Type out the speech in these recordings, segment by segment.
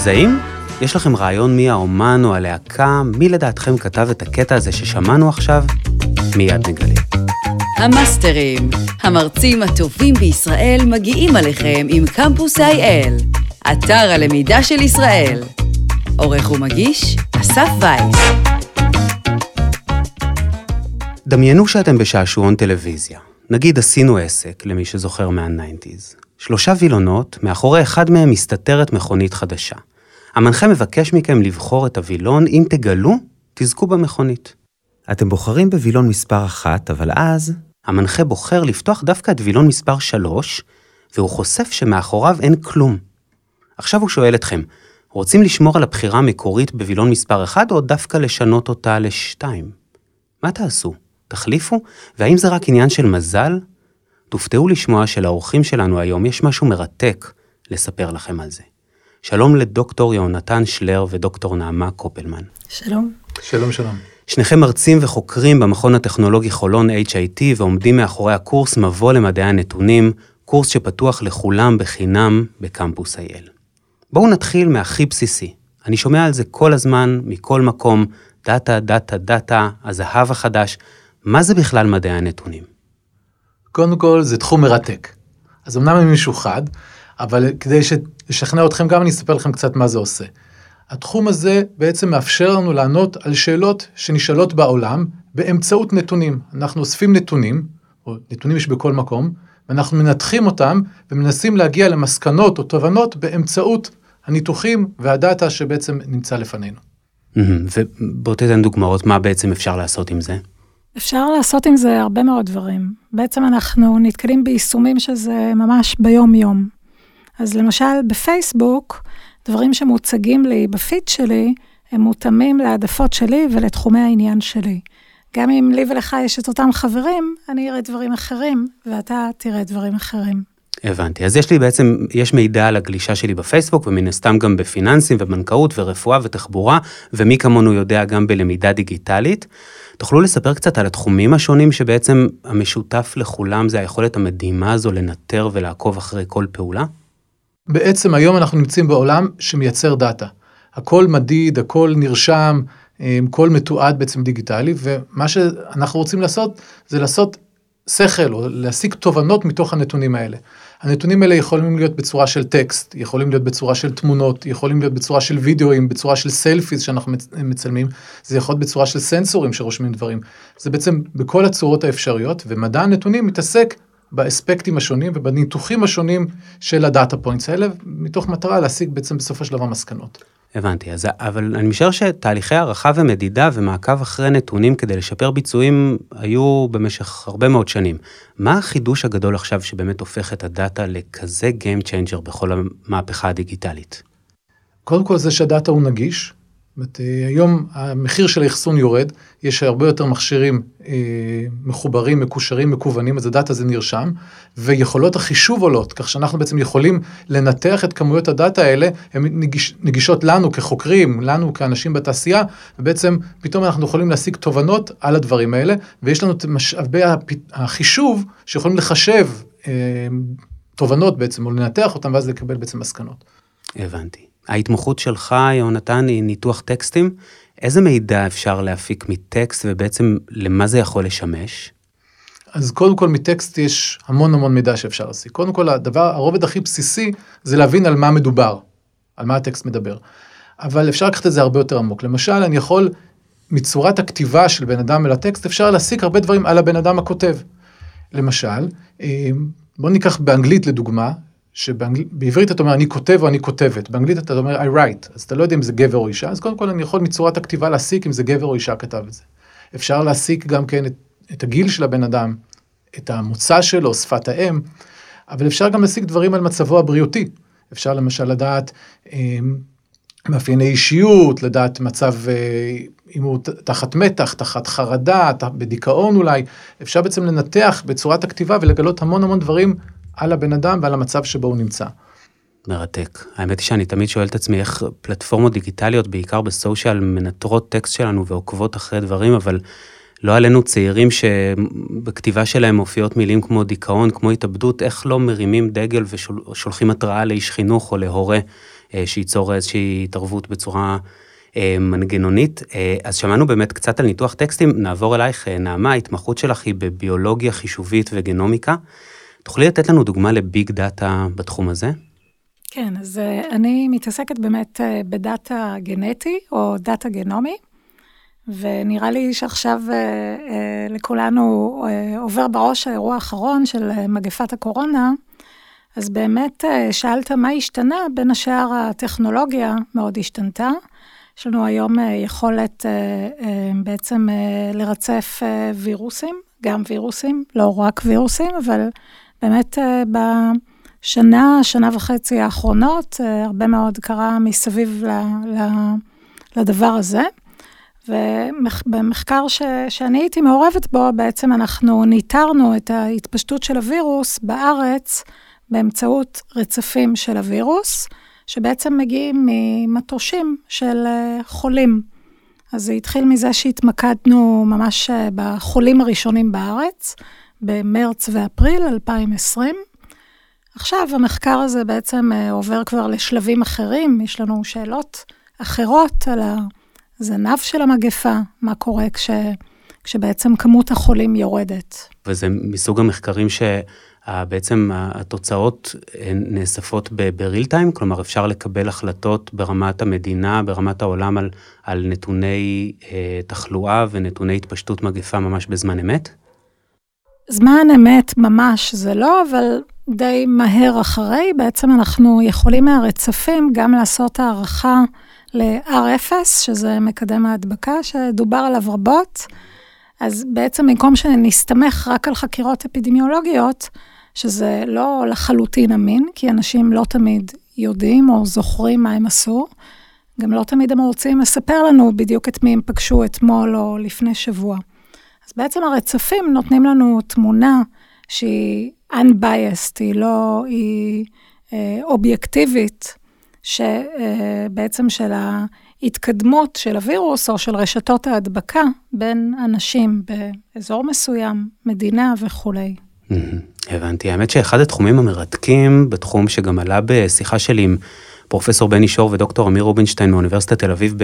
מזהים? יש לכם רעיון מי האומן או הלהקה? מי לדעתכם כתב את הקטע הזה ששמענו עכשיו? מיד נגלה. המאסטרים, המרצים הטובים בישראל מגיעים אליכם עם קמפוס IL, אתר הלמידה של ישראל. עורך ומגיש, אסף וייס. דמיינו שאתם בשעשועון טלוויזיה. נגיד עשינו עסק, למי שזוכר מה nineties. שלושה וילונות, מאחורי אחד מהם מסתתרת מכונית חדשה. המנחה מבקש מכם לבחור את הווילון, אם תגלו, תזכו במכונית. אתם בוחרים בווילון מספר אחת, אבל אז המנחה בוחר לפתוח דווקא את וילון מספר שלוש, והוא חושף שמאחוריו אין כלום. עכשיו הוא שואל אתכם, רוצים לשמור על הבחירה המקורית בווילון מספר אחד, או דווקא לשנות אותה לשתיים? מה תעשו? תחליפו? והאם זה רק עניין של מזל? תופתעו לשמוע שלאורחים שלנו היום יש משהו מרתק לספר לכם על זה. שלום לדוקטור יהונתן שלר ודוקטור נעמה קופלמן. שלום. שלום, שלום. שניכם מרצים וחוקרים במכון הטכנולוגי חולון HIT ועומדים מאחורי הקורס מבוא למדעי הנתונים, קורס שפתוח לכולם בחינם בקמפוס IL. בואו נתחיל מהכי בסיסי. אני שומע על זה כל הזמן, מכל מקום, דאטה, דאטה, דאטה, הזהב החדש. מה זה בכלל מדעי הנתונים? קודם כל, זה תחום מרתק. אז אמנם אני מישהו חד, אבל כדי לשכנע אתכם גם אני אספר לכם קצת מה זה עושה. התחום הזה בעצם מאפשר לנו לענות על שאלות שנשאלות בעולם באמצעות נתונים. אנחנו אוספים נתונים, או נתונים יש בכל מקום, ואנחנו מנתחים אותם ומנסים להגיע למסקנות או תובנות באמצעות הניתוחים והדאטה שבעצם נמצא לפנינו. ובוא תתן דוגמאות מה בעצם אפשר לעשות עם זה. אפשר לעשות עם זה הרבה מאוד דברים. בעצם אנחנו נתקלים ביישומים שזה ממש ביום-יום. אז למשל, בפייסבוק, דברים שמוצגים לי בפיד שלי, הם מותאמים להעדפות שלי ולתחומי העניין שלי. גם אם לי ולך יש את אותם חברים, אני אראה דברים אחרים, ואתה תראה דברים אחרים. הבנתי. אז יש לי בעצם, יש מידע על הגלישה שלי בפייסבוק, ומן הסתם גם בפיננסים ובנקאות ורפואה ותחבורה, ומי כמונו יודע גם בלמידה דיגיטלית. תוכלו לספר קצת על התחומים השונים שבעצם המשותף לכולם זה היכולת המדהימה הזו לנטר ולעקוב אחרי כל פעולה? בעצם היום אנחנו נמצאים בעולם שמייצר דאטה. הכל מדיד, הכל נרשם, הכל מתועד בעצם דיגיטלי, ומה שאנחנו רוצים לעשות זה לעשות שכל או להשיג תובנות מתוך הנתונים האלה. הנתונים האלה יכולים להיות בצורה של טקסט, יכולים להיות בצורה של תמונות, יכולים להיות בצורה של וידאוים, בצורה של selfies שאנחנו מצלמים, זה יכול להיות בצורה של סנסורים שרושמים דברים. זה בעצם בכל הצורות האפשריות, ומדע הנתונים מתעסק באספקטים השונים ובניתוחים השונים של ה data points האלה, מתוך מטרה להשיג בעצם בסופו של דבר מסקנות. הבנתי, אז, אבל אני משער שתהליכי הערכה ומדידה ומעקב אחרי נתונים כדי לשפר ביצועים היו במשך הרבה מאוד שנים. מה החידוש הגדול עכשיו שבאמת הופך את הדאטה לכזה Game Changer בכל המהפכה הדיגיטלית? קודם כל זה שהדאטה הוא נגיש, אומרת, אה, היום המחיר של האחסון יורד, יש הרבה יותר מכשירים אה, מחוברים, מקושרים, מקוונים, אז הדאטה זה נרשם, ויכולות החישוב עולות, כך שאנחנו בעצם יכולים לנתח את כמויות הדאטה האלה, הן נגיש, נגישות לנו כחוקרים, לנו כאנשים בתעשייה, ובעצם פתאום אנחנו יכולים להשיג תובנות על הדברים האלה, ויש לנו את משאבי החישוב שיכולים לחשב אה, תובנות בעצם, או לנתח אותם, ואז לקבל בעצם מסקנות. הבנתי. ההתמחות שלך, יונתן, היא ניתוח טקסטים. איזה מידע אפשר להפיק מטקסט ובעצם למה זה יכול לשמש? אז קודם כל מטקסט יש המון המון מידע שאפשר להשיג. קודם כל הדבר, הרובד הכי בסיסי זה להבין על מה מדובר, על מה הטקסט מדבר. אבל אפשר לקחת את זה הרבה יותר עמוק. למשל, אני יכול, מצורת הכתיבה של בן אדם אל הטקסט, אפשר להסיק הרבה דברים על הבן אדם הכותב. למשל, אה, בוא ניקח באנגלית לדוגמה, שבעברית אתה אומר אני כותב או אני כותבת, באנגלית אתה אומר I write, אז אתה לא יודע אם זה גבר או אישה, אז קודם כל אני יכול מצורת הכתיבה להסיק אם זה גבר או אישה כתב את זה. אפשר להסיק גם כן את, את הגיל של הבן אדם, את המוצא שלו, שפת האם, אבל אפשר גם להסיק דברים על מצבו הבריאותי. אפשר למשל לדעת אה, מאפייני אישיות, לדעת מצב, אה, אם הוא תחת מתח, תחת חרדה, בדיכאון אולי, אפשר בעצם לנתח בצורת הכתיבה ולגלות המון המון דברים על הבן אדם ועל המצב שבו הוא נמצא. מרתק. האמת היא שאני תמיד שואל את עצמי איך פלטפורמות דיגיטליות, בעיקר בסושיאל, מנטרות טקסט שלנו ועוקבות אחרי דברים, אבל לא עלינו צעירים שבכתיבה שלהם מופיעות מילים כמו דיכאון, כמו התאבדות, איך לא מרימים דגל ושולחים התראה לאיש חינוך או להורה אה, שייצור איזושהי התערבות בצורה אה, מנגנונית. אה, אז שמענו באמת קצת על ניתוח טקסטים, נעבור אלייך, נעמה, ההתמחות שלך היא בביולוגיה חישובית וגנומיקה. תוכלי לתת לנו דוגמה ל big data בתחום הזה? כן, אז אני מתעסקת באמת בדאטה גנטי או דאטה גנומי. ונראה לי שעכשיו אה, אה, לכולנו אה, עובר בראש האירוע האחרון של אה, מגפת הקורונה, אז באמת אה, שאלת מה השתנה, בין השאר הטכנולוגיה מאוד השתנתה. יש לנו היום אה, יכולת אה, אה, בעצם אה, לרצף אה, וירוסים, גם וירוסים, לא רק וירוסים, אבל באמת אה, בשנה, שנה וחצי האחרונות, אה, הרבה מאוד קרה מסביב ל, ל, לדבר הזה. ובמחקר ש, שאני הייתי מעורבת בו, בעצם אנחנו ניטרנו את ההתפשטות של הווירוס בארץ באמצעות רצפים של הווירוס, שבעצם מגיעים ממטושים של אה, חולים. אז זה התחיל מזה שהתמקדנו ממש בחולים הראשונים בארץ, במרץ ואפריל 2020. עכשיו המחקר הזה בעצם אה, עובר כבר לשלבים אחרים, יש לנו שאלות אחרות על. הזנב של המגפה, מה קורה כש, כשבעצם כמות החולים יורדת. וזה מסוג המחקרים שבעצם התוצאות נאספות בריל טיים, כלומר אפשר לקבל החלטות ברמת המדינה, ברמת העולם על, על נתוני אה, תחלואה ונתוני התפשטות מגפה ממש בזמן אמת? זמן אמת ממש זה לא, אבל די מהר אחרי, בעצם אנחנו יכולים מהרצפים גם לעשות הערכה ל-R0, שזה מקדם ההדבקה שדובר עליו רבות. אז בעצם במקום שנסתמך רק על חקירות אפידמיולוגיות, שזה לא לחלוטין אמין, כי אנשים לא תמיד יודעים או זוכרים מה הם עשו, גם לא תמיד הם רוצים לספר לנו בדיוק את מי הם פגשו אתמול או לפני שבוע. אז בעצם הרצפים נותנים לנו תמונה שהיא unbiased, היא לא, היא אה, אובייקטיבית, שבעצם של ההתקדמות של הווירוס או של רשתות ההדבקה בין אנשים באזור מסוים, מדינה וכולי. הבנתי. האמת שאחד התחומים המרתקים בתחום שגם עלה בשיחה שלי עם פרופסור בני שור ודוקטור אמיר רובינשטיין מאוניברסיטת תל אביב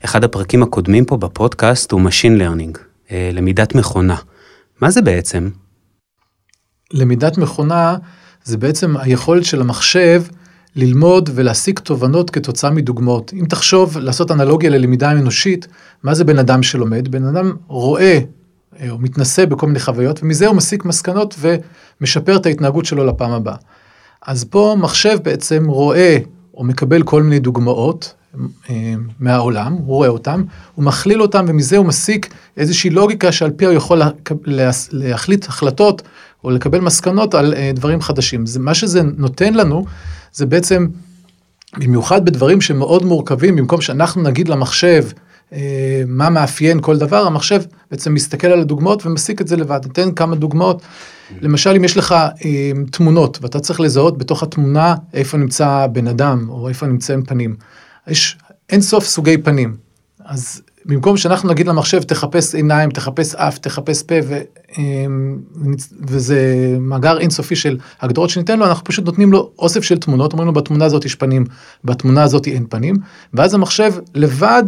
באחד הפרקים הקודמים פה בפודקאסט הוא Machine Learning, אה, למידת מכונה. מה זה בעצם? למידת מכונה זה בעצם היכולת של המחשב ללמוד ולהסיק תובנות כתוצאה מדוגמאות. אם תחשוב, לעשות אנלוגיה ללמידה אנושית, מה זה בן אדם שלומד? בן אדם רואה אה, או מתנסה בכל מיני חוויות, ומזה הוא מסיק מסקנות ומשפר את ההתנהגות שלו לפעם הבאה. אז פה מחשב בעצם רואה או מקבל כל מיני דוגמאות אה, מהעולם, הוא רואה אותם, הוא מכליל אותם ומזה הוא מסיק איזושהי לוגיקה שעל פיה הוא יכול להחליט החלטות או לקבל מסקנות על אה, דברים חדשים. זה, מה שזה נותן לנו זה בעצם, במיוחד בדברים שמאוד מורכבים, במקום שאנחנו נגיד למחשב אה, מה מאפיין כל דבר, המחשב בעצם מסתכל על הדוגמאות ומסיק את זה לבד. ניתן כמה דוגמאות. למשל, אם יש לך אה, תמונות ואתה צריך לזהות בתוך התמונה איפה נמצא בן אדם או איפה נמצאים פנים. יש אין סוף סוגי פנים. אז במקום שאנחנו נגיד למחשב תחפש עיניים, תחפש אף, תחפש פה, ו, אמ, וזה מאגר אינסופי של הגדרות שניתן לו, אנחנו פשוט נותנים לו אוסף של תמונות, אומרים לו בתמונה הזאת יש פנים, בתמונה הזאת אין פנים, ואז המחשב לבד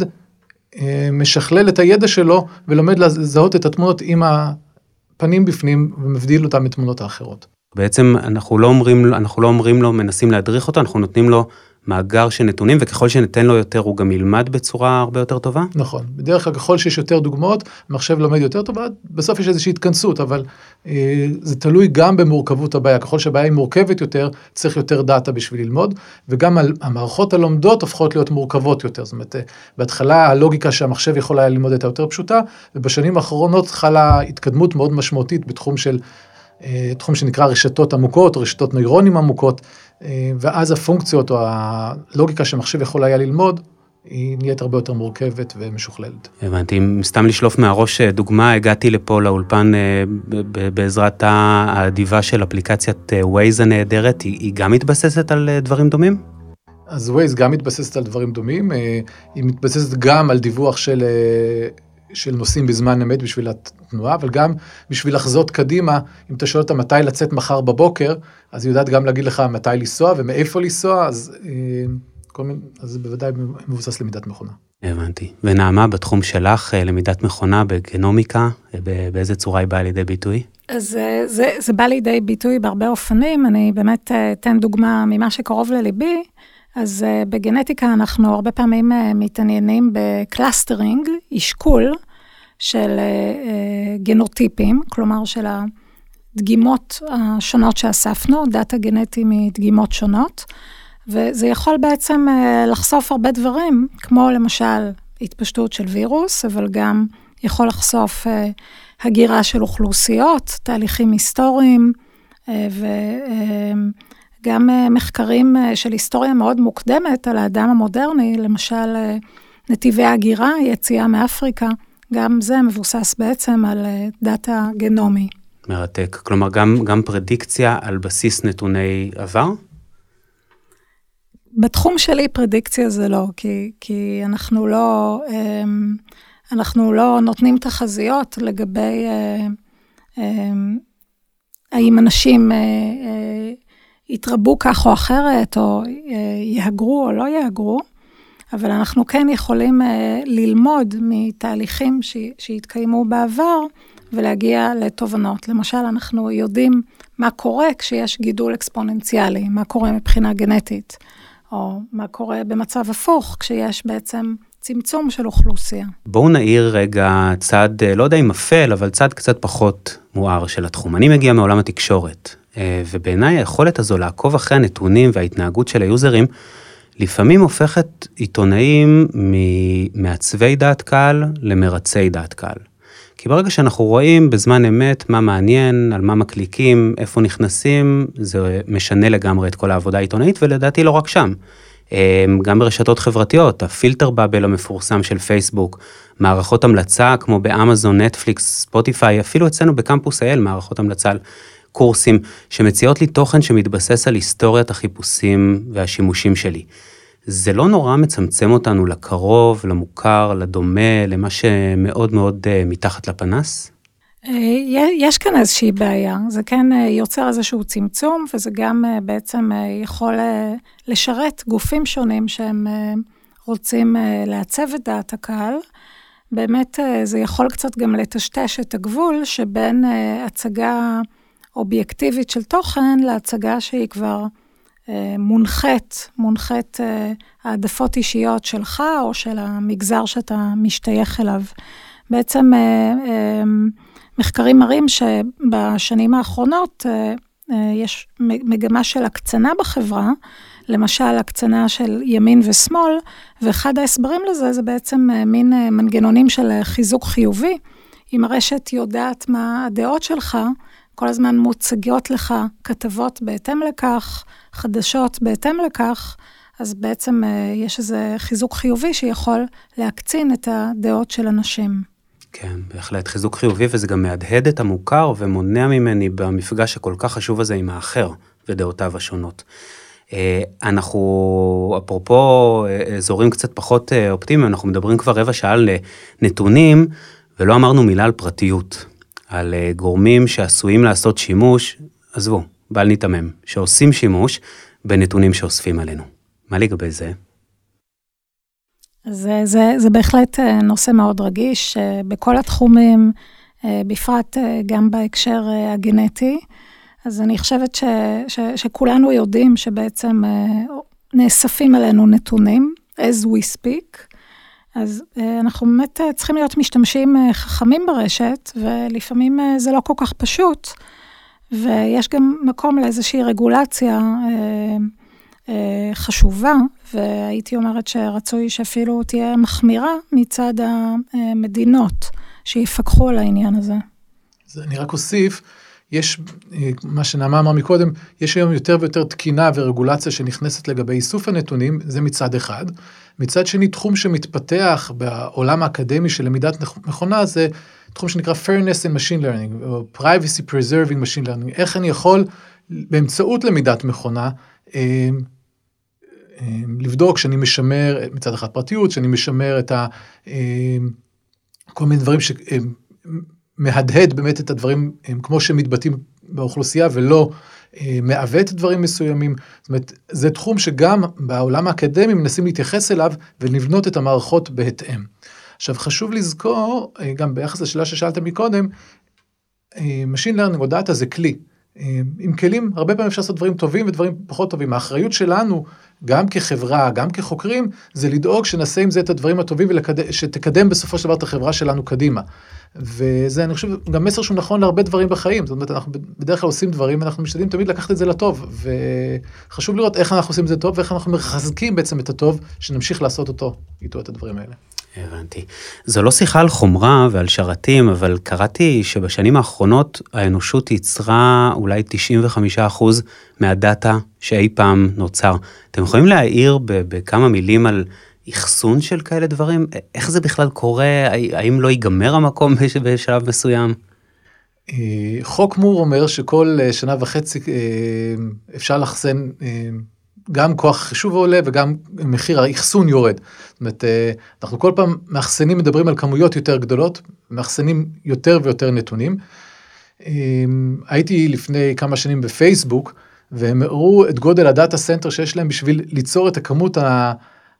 אה, משכלל את הידע שלו ולומד לזהות את התמונות עם הפנים בפנים ומבדיל אותם מתמונות האחרות. בעצם אנחנו לא אומרים, אנחנו לא אומרים לו, מנסים להדריך אותו, אנחנו נותנים לו מאגר של נתונים, וככל שניתן לו יותר, הוא גם ילמד בצורה הרבה יותר טובה? נכון. בדרך כלל, ככל שיש יותר דוגמאות, המחשב לומד יותר טוב, בסוף יש איזושהי התכנסות, אבל אה, זה תלוי גם במורכבות הבעיה. ככל שהבעיה היא מורכבת יותר, צריך יותר דאטה בשביל ללמוד, וגם על, המערכות הלומדות הופכות להיות מורכבות יותר. זאת אומרת, אה, בהתחלה הלוגיקה שהמחשב יכול היה ללמוד הייתה יותר פשוטה, ובשנים האחרונות חלה התקדמות מאוד משמעותית בתחום של... אה, תחום שנקרא רשתות עמוקות, רשתות נוירונים עמוקות, אה, ואז הפונקציות או הלוגיקה שמחשב יכול היה ללמוד, היא נהיית הרבה יותר מורכבת ומשוכללת. הבנתי, אם סתם לשלוף מהראש אה, דוגמה, הגעתי לפה לאולפן בעזרת האדיבה של אפליקציית Waze הנהדרת, היא גם מתבססת על דברים דומים? אז Waze גם מתבססת על דברים דומים, היא מתבססת גם על דיווח של של נושאים בזמן אמת בשביל התנועה, אבל גם בשביל לחזות קדימה, אם אתה שואל אותה מתי לצאת מחר בבוקר, אז היא יודעת גם להגיד לך מתי לנסוע ומאיפה לנסוע, אז, אה, כל מיני, אז זה בוודאי מבוסס למידת מכונה. הבנתי. ונעמה, בתחום שלך, אה, למידת מכונה בגנומיקה, אה, באיזה צורה היא באה לידי ביטוי? אז זה, זה בא לידי ביטוי בהרבה אופנים, אני באמת אתן דוגמה ממה שקרוב לליבי. אז אה, בגנטיקה אנחנו הרבה פעמים אה, מתעניינים ב clustering, אשכול של אה, גנוטיפים, כלומר של הדגימות השונות שאספנו, דאטה גנטי מדגימות שונות, וזה יכול בעצם לחשוף הרבה דברים, כמו למשל התפשטות של וירוס, אבל גם יכול לחשוף הגירה של אוכלוסיות, תהליכים היסטוריים, ו... גם אה, מחקרים אה, של היסטוריה מאוד מוקדמת על האדם המודרני, למשל אה, נתיבי הגירה, יציאה מאפריקה, גם זה מבוסס בעצם על דאטה גנומי. מרתק. כלומר, גם, גם פרדיקציה על בסיס נתוני עבר? בתחום שלי פרדיקציה זה לא, כי, כי אנחנו לא, אמ, אנחנו לא נותנים תחזיות לגבי אמ, האם אנשים יתרבו כך או אחרת, או אה, יהגרו או לא יהגרו, אבל אנחנו כן יכולים אה, ללמוד מתהליכים שהתקיימו בעבר ולהגיע לתובנות. למשל, אנחנו יודעים מה קורה כשיש גידול אקספוננציאלי, מה קורה מבחינה גנטית, או מה קורה במצב הפוך, כשיש בעצם צמצום של אוכלוסייה. בואו נעיר רגע צד, אה, לא יודע אם אפל, אבל צד קצת פחות מואר של התחום. אני מגיע מעולם התקשורת, אה, ובעיניי היכולת הזו לעקוב אחרי הנתונים וההתנהגות של היוזרים, לפעמים הופכת עיתונאים ממעצבי דעת קהל למרצי דעת קהל. כי ברגע שאנחנו רואים בזמן אמת מה מעניין, על מה מקליקים, איפה נכנסים, זה משנה לגמרי את כל העבודה העיתונאית, ולדעתי לא רק שם. אה, גם ברשתות חברתיות, הפילטר באבל המפורסם של פייסבוק, מערכות המלצה כמו באמזון, נטפליקס, ספוטיפיי, אפילו אצלנו בקמפוס אל מערכות המלצה קורסים שמציעות לי תוכן שמתבסס על היסטוריית החיפושים והשימושים שלי. זה לא נורא מצמצם אותנו לקרוב, למוכר, לדומה, למה שמאוד מאוד uh, מתחת לפנס? אה, יש כאן איזושהי בעיה, זה כן אה, יוצר איזשהו צמצום, וזה גם בעצם יכול לשרת גופים שונים שהם רוצים לעצב את דעת הקהל. באמת זה יכול קצת גם לטשטש את הגבול שבין הצגה אובייקטיבית של תוכן להצגה שהיא כבר אה, מונחית אה, העדפות אישיות שלך או של המגזר שאתה משתייך אליו. בעצם אה, אה, מחקרים מראים שבשנים האחרונות אה, אה, יש מגמה של הקצנה בחברה, למשל הקצנה של ימין ושמאל, ואחד ההסברים לזה זה בעצם אה, מין מנגנונים של חיזוק חיובי. אם הרשת יודעת מה הדעות שלך, כל הזמן מוצגות לך כתבות בהתאם לכך, חדשות בהתאם לכך, אז בעצם יש איזה חיזוק חיובי שיכול להקצין את הדעות של אנשים. כן, בהחלט חיזוק חיובי, וזה גם מהדהד את המוכר ומונע ממני במפגש הכל כך חשוב הזה עם האחר ודעותיו השונות. אה, אנחנו, אפרופו אה, אזורים קצת פחות אופטימיים, אנחנו מדברים כבר רבע שעה על נתונים, ולא אמרנו מילה על פרטיות. על אה, גורמים שעשויים לעשות שימוש, עזבו, בל ניתמם, שעושים שימוש בנתונים שאוספים עלינו. מה לגבי זה? זה, זה, זה בהחלט אה, נושא מאוד רגיש אה, בכל התחומים, בפרט גם בהקשר הגנטי. אז אני חושבת ש, ש, שכולנו יודעים שבעצם נאספים עלינו נתונים, as we speak, אז אה, אנחנו באמת אה, צריכים להיות משתמשים אה, חכמים ברשת, ולפעמים זה לא כל כך פשוט, ויש גם מקום לאיזושהי רגולציה חשובה, והייתי אומרת שרצוי שאפילו תהיה מחמירה מצד המדינות שיפקחו על העניין הזה. אז אני רק אוסיף, יש, מה שנעמה אמר מקודם, יש היום יותר ויותר תקינה ורגולציה שנכנסת לגבי איסוף הנתונים, זה מצד אחד. מצד שני, תחום שמתפתח בעולם האקדמי של למידת מכונה זה תחום שנקרא fairness in machine learning, או privacy preserving machine learning, איך אני יכול באמצעות למידת מכונה, אה, לבדוק שאני משמר מצד אחד פרטיות, שאני משמר את כל מיני דברים שמהדהד באמת את הדברים כמו שהם מתבטאים באוכלוסייה ולא אה, מעוות דברים מסוימים. זאת אומרת, זה תחום שגם בעולם האקדמי מנסים להתייחס אליו ולבנות את המערכות בהתאם. עכשיו חשוב לזכור, אה, גם ביחס לשאלה ששאלת מקודם, אה, Machine Learning או דאטה זה כלי. עם כלים, הרבה פעמים אפשר לעשות דברים טובים ודברים פחות טובים. האחריות שלנו, גם כחברה, גם כחוקרים, זה לדאוג שנעשה עם זה את הדברים הטובים ושתקדם בסופו של דבר את החברה שלנו קדימה. וזה, אני חושב, גם מסר שהוא נכון להרבה דברים בחיים. זאת אומרת, אנחנו בדרך כלל עושים דברים, אנחנו משתדלים תמיד לקחת את זה לטוב. וחשוב לראות איך אנחנו עושים את זה טוב, ואיך אנחנו מחזקים בעצם את הטוב, שנמשיך לעשות אותו, איתו את הדברים האלה. הבנתי. זו לא שיחה על חומרה ועל שרתים, אבל קראתי שבשנים האחרונות האנושות ייצרה אולי 95% מהדאטה שאי פעם נוצר. אתם יכולים להעיר בכמה מילים על אחסון של כאלה דברים? איך זה בכלל קורה? האם לא ייגמר המקום בשלב מסוים? אה, חוק מור אומר שכל אה, שנה וחצי אה, אפשר לאחסן גם כוח החישוב עולה וגם מחיר האחסון יורד. זאת אומרת, אנחנו כל פעם מאחסנים, מדברים על כמויות יותר גדולות, מאחסנים יותר ויותר נתונים. הייתי לפני כמה שנים בפייסבוק, והם הראו את גודל ה data center שיש להם בשביל ליצור את הכמות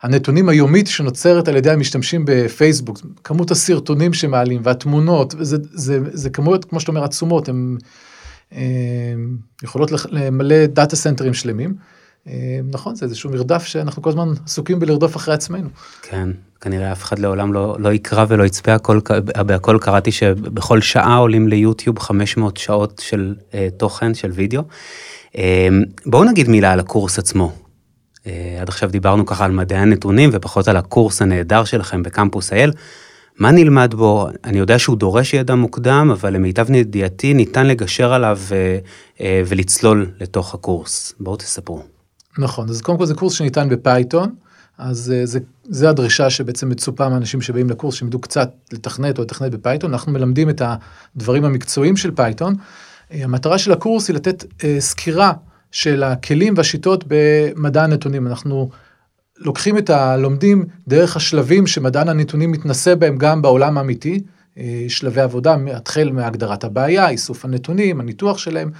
הנתונים היומית שנוצרת על ידי המשתמשים בפייסבוק, כמות הסרטונים שמעלים והתמונות, זה, זה, זה כמויות, כמו שאתה אומר, עצומות, הן יכולות למלא data centerים שלמים. נכון, זה איזשהו מרדף שאנחנו כל הזמן עסוקים בלרדוף אחרי עצמנו. כן, כנראה אף אחד לעולם לא, לא יקרא ולא יצפה, הכל, הכל, קראתי שבכל שעה עולים ליוטיוב 500 שעות של אה, תוכן, של וידאו. אה, בואו נגיד מילה על הקורס עצמו. אה, עד עכשיו דיברנו ככה על מדעי הנתונים ופחות על הקורס הנהדר שלכם בקמפוס IL. מה נלמד בו? אני יודע שהוא דורש ידע מוקדם, אבל למיטב ידיעתי ניתן לגשר עליו אה, ולצלול לתוך הקורס. בואו תספרו. נכון, אז קודם כל זה קורס שניתן בפייתון, אז אה, זה, זה הדרישה שבעצם מצופה מאנשים שבאים לקורס, ידעו קצת לתכנת או לתכנת בפייתון, אנחנו מלמדים את הדברים המקצועיים של פייתון. המטרה של הקורס היא לתת סקירה של הכלים והשיטות במדע הנתונים. אנחנו לוקחים את הלומדים דרך השלבים שמדען הנתונים מתנסה בהם גם בעולם האמיתי, אה, שלבי עבודה, החל מהגדרת הבעיה, איסוף הנתונים, הניתוח שלהם,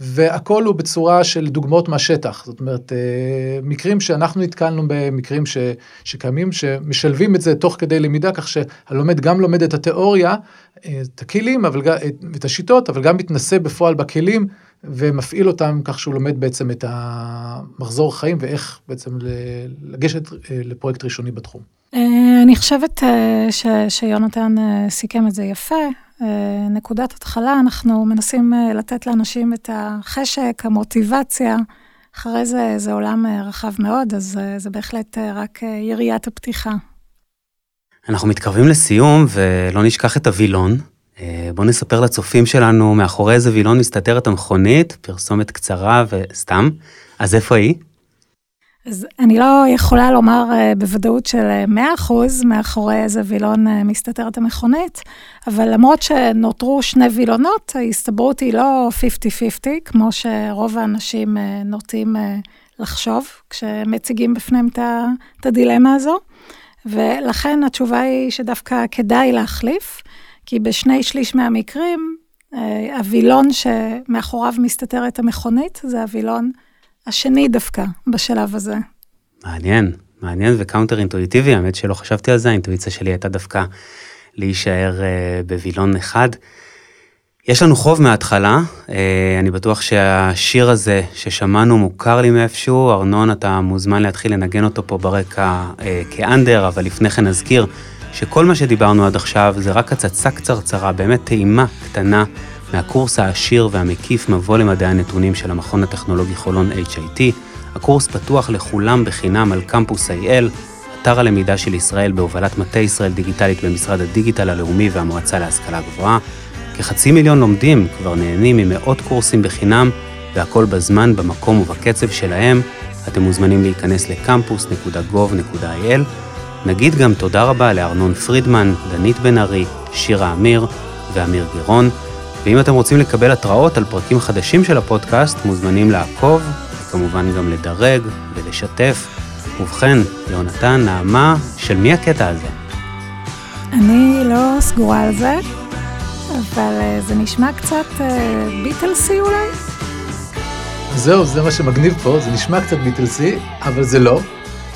והכל הוא בצורה של דוגמאות מהשטח. זאת אומרת, אה, מקרים שאנחנו נתקלנו במקרים ש, שקיימים, שמשלבים את זה תוך כדי למידה, כך שהלומד גם לומד את התיאוריה, אה, את הכלים, אבל, את השיטות, אבל גם מתנסה בפועל בכלים. ומפעיל אותם כך שהוא לומד בעצם את המחזור חיים ואיך בעצם לגשת אה, לפרויקט ראשוני בתחום. אני חושבת ש, שיונתן סיכם את זה יפה. נקודת התחלה, אנחנו מנסים לתת לאנשים את החשק, המוטיבציה. אחרי זה, זה עולם רחב מאוד, אז זה בהחלט רק יריית הפתיחה. אנחנו מתקרבים לסיום, ולא נשכח את הווילון, אה, בואו נספר לצופים שלנו מאחורי איזה וילון מסתתרת המכונית, פרסומת קצרה וסתם. אז איפה היא? אז אני לא יכולה לומר uh, בוודאות של 100% אה, מאחורי איזה וילון uh, מסתתרת המכונית, אבל למרות שנותרו שני וילונות, ההסתברות היא לא 50-50, כמו שרוב האנשים נוטים לחשוב כשמציגים בפניהם את הדילמה הזו, ולכן התשובה היא שדווקא כדאי להחליף. כי בשני שליש מהמקרים, אה, הווילון שמאחוריו מסתתרת המכונית, זה הווילון השני דווקא בשלב הזה. מעניין, מעניין ו counter אינטואיטיבי, האמת שלא חשבתי על זה, האינטואיציה שלי הייתה דווקא להישאר אה, בווילון אחד. יש לנו חוב מההתחלה, uh, אני בטוח שהשיר הזה ששמענו מוכר לי מאיפשהו, ארנון, אתה מוזמן להתחיל לנגן אותו פה ברקע uh, כאנדר, אבל לפני כן נזכיר שכל מה שדיברנו עד עכשיו זה רק הצצה קצרצרה, באמת טעימה קטנה מהקורס העשיר והמקיף מבוא למדעי הנתונים של המכון הטכנולוגי חולון HIT. הקורס פתוח לכולם בחינם על קמפוס IL, אתר הלמידה של ישראל בהובלת מטה ישראל דיגיטלית במשרד הדיגיטל הלאומי והמועצה להשכלה גבוהה. כחצי מיליון לומדים כבר נהנים ממאות קורסים בחינם, והכל בזמן, במקום ובקצב שלהם. אתם מוזמנים להיכנס לקמפוס.gov.il נגיד גם תודה רבה לארנון פרידמן, דנית בן ארי, שירה אמיר ואמיר גירון. ואם אתם רוצים לקבל התראות על פרקים חדשים של הפודקאסט, מוזמנים לעקוב, וכמובן גם לדרג ולשתף. ובכן, יונתן, נעמה, של מי הקטע הזה? אני לא סגורה על זה, אבל אה, זה נשמע קצת ביטלסי אולי. זהו, זה מה שמגניב פה, זה נשמע קצת ביטלסי, אבל זה לא.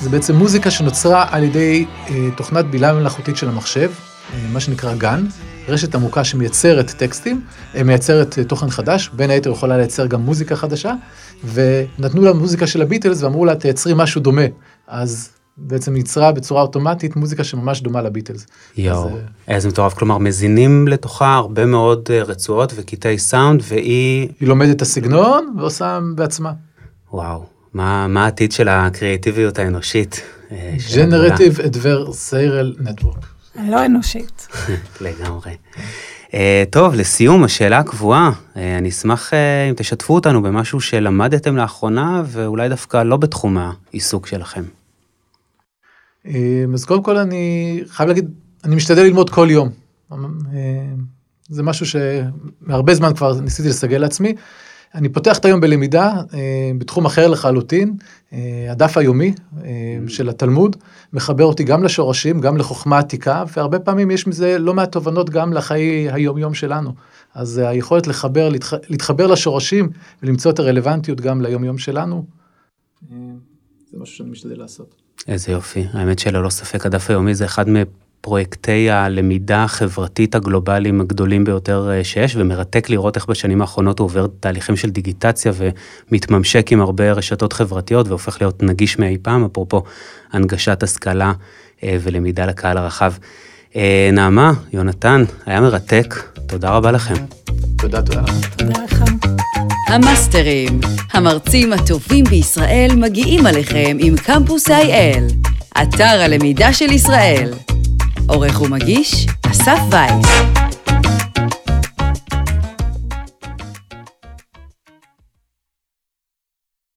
זה בעצם מוזיקה שנוצרה על ידי אה, תוכנת בילה מלאכותית של המחשב, אה, מה שנקרא גן, רשת עמוקה שמייצרת טקסטים, אה, מייצרת אה, תוכן חדש, בין היתר יכולה לייצר גם מוזיקה חדשה, ונתנו לה מוזיקה של הביטלס ואמרו לה, תייצרי משהו דומה. אז בעצם ייצרה בצורה אוטומטית מוזיקה שממש דומה לביטלס. יואו, אז, אה, איזה מטורף. כלומר, מזינים לתוכה הרבה מאוד רצועות וקטעי סאונד, והיא... היא לומדת את הסגנון ועושה בעצמה. וואו, מה, מה העתיד של הקריאטיביות האנושית? Generative Adversarial Network. לא אנושית. לגמרי. Uh, טוב, לסיום, השאלה הקבועה, uh, אני אשמח uh, אם תשתפו אותנו במשהו שלמדתם לאחרונה, ואולי דווקא לא בתחום העיסוק שלכם. אז קודם כל אני חייב להגיד, אני משתדל ללמוד כל יום. זה משהו שהרבה זמן כבר ניסיתי לסגל לעצמי. אני פותח את היום בלמידה אה, בתחום אחר לחלוטין, אה, הדף היומי אה, של התלמוד, מחבר אותי גם לשורשים, גם לחוכמה עתיקה, והרבה פעמים יש מזה לא מעט תובנות גם לחיי היום-יום שלנו. אז היכולת לחבר, להתח... להתחבר לשורשים ולמצוא את הרלוונטיות גם ליום-יום שלנו, זה משהו שאני משתדל לעשות. איזה יופי, האמת שללא ספק הדף היומי זה אחד פרויקטי הלמידה החברתית הגלובליים הגדולים ביותר אה, שיש, ומרתק לראות איך בשנים האחרונות הוא עובר תהליכים של דיגיטציה ומתממשק עם הרבה רשתות חברתיות והופך להיות נגיש מאי פעם, אפרופו הנגשת השכלה אה, ולמידה לקהל הרחב. אה, נעמה, יונתן, היה מרתק, תודה רבה לכם. תודה, תודה. תודה לך. המאסטרים, המרצים הטובים בישראל מגיעים עליכם עם קמפוס IL, אתר הלמידה של ישראל. עורך ומגיש, אסף וייס.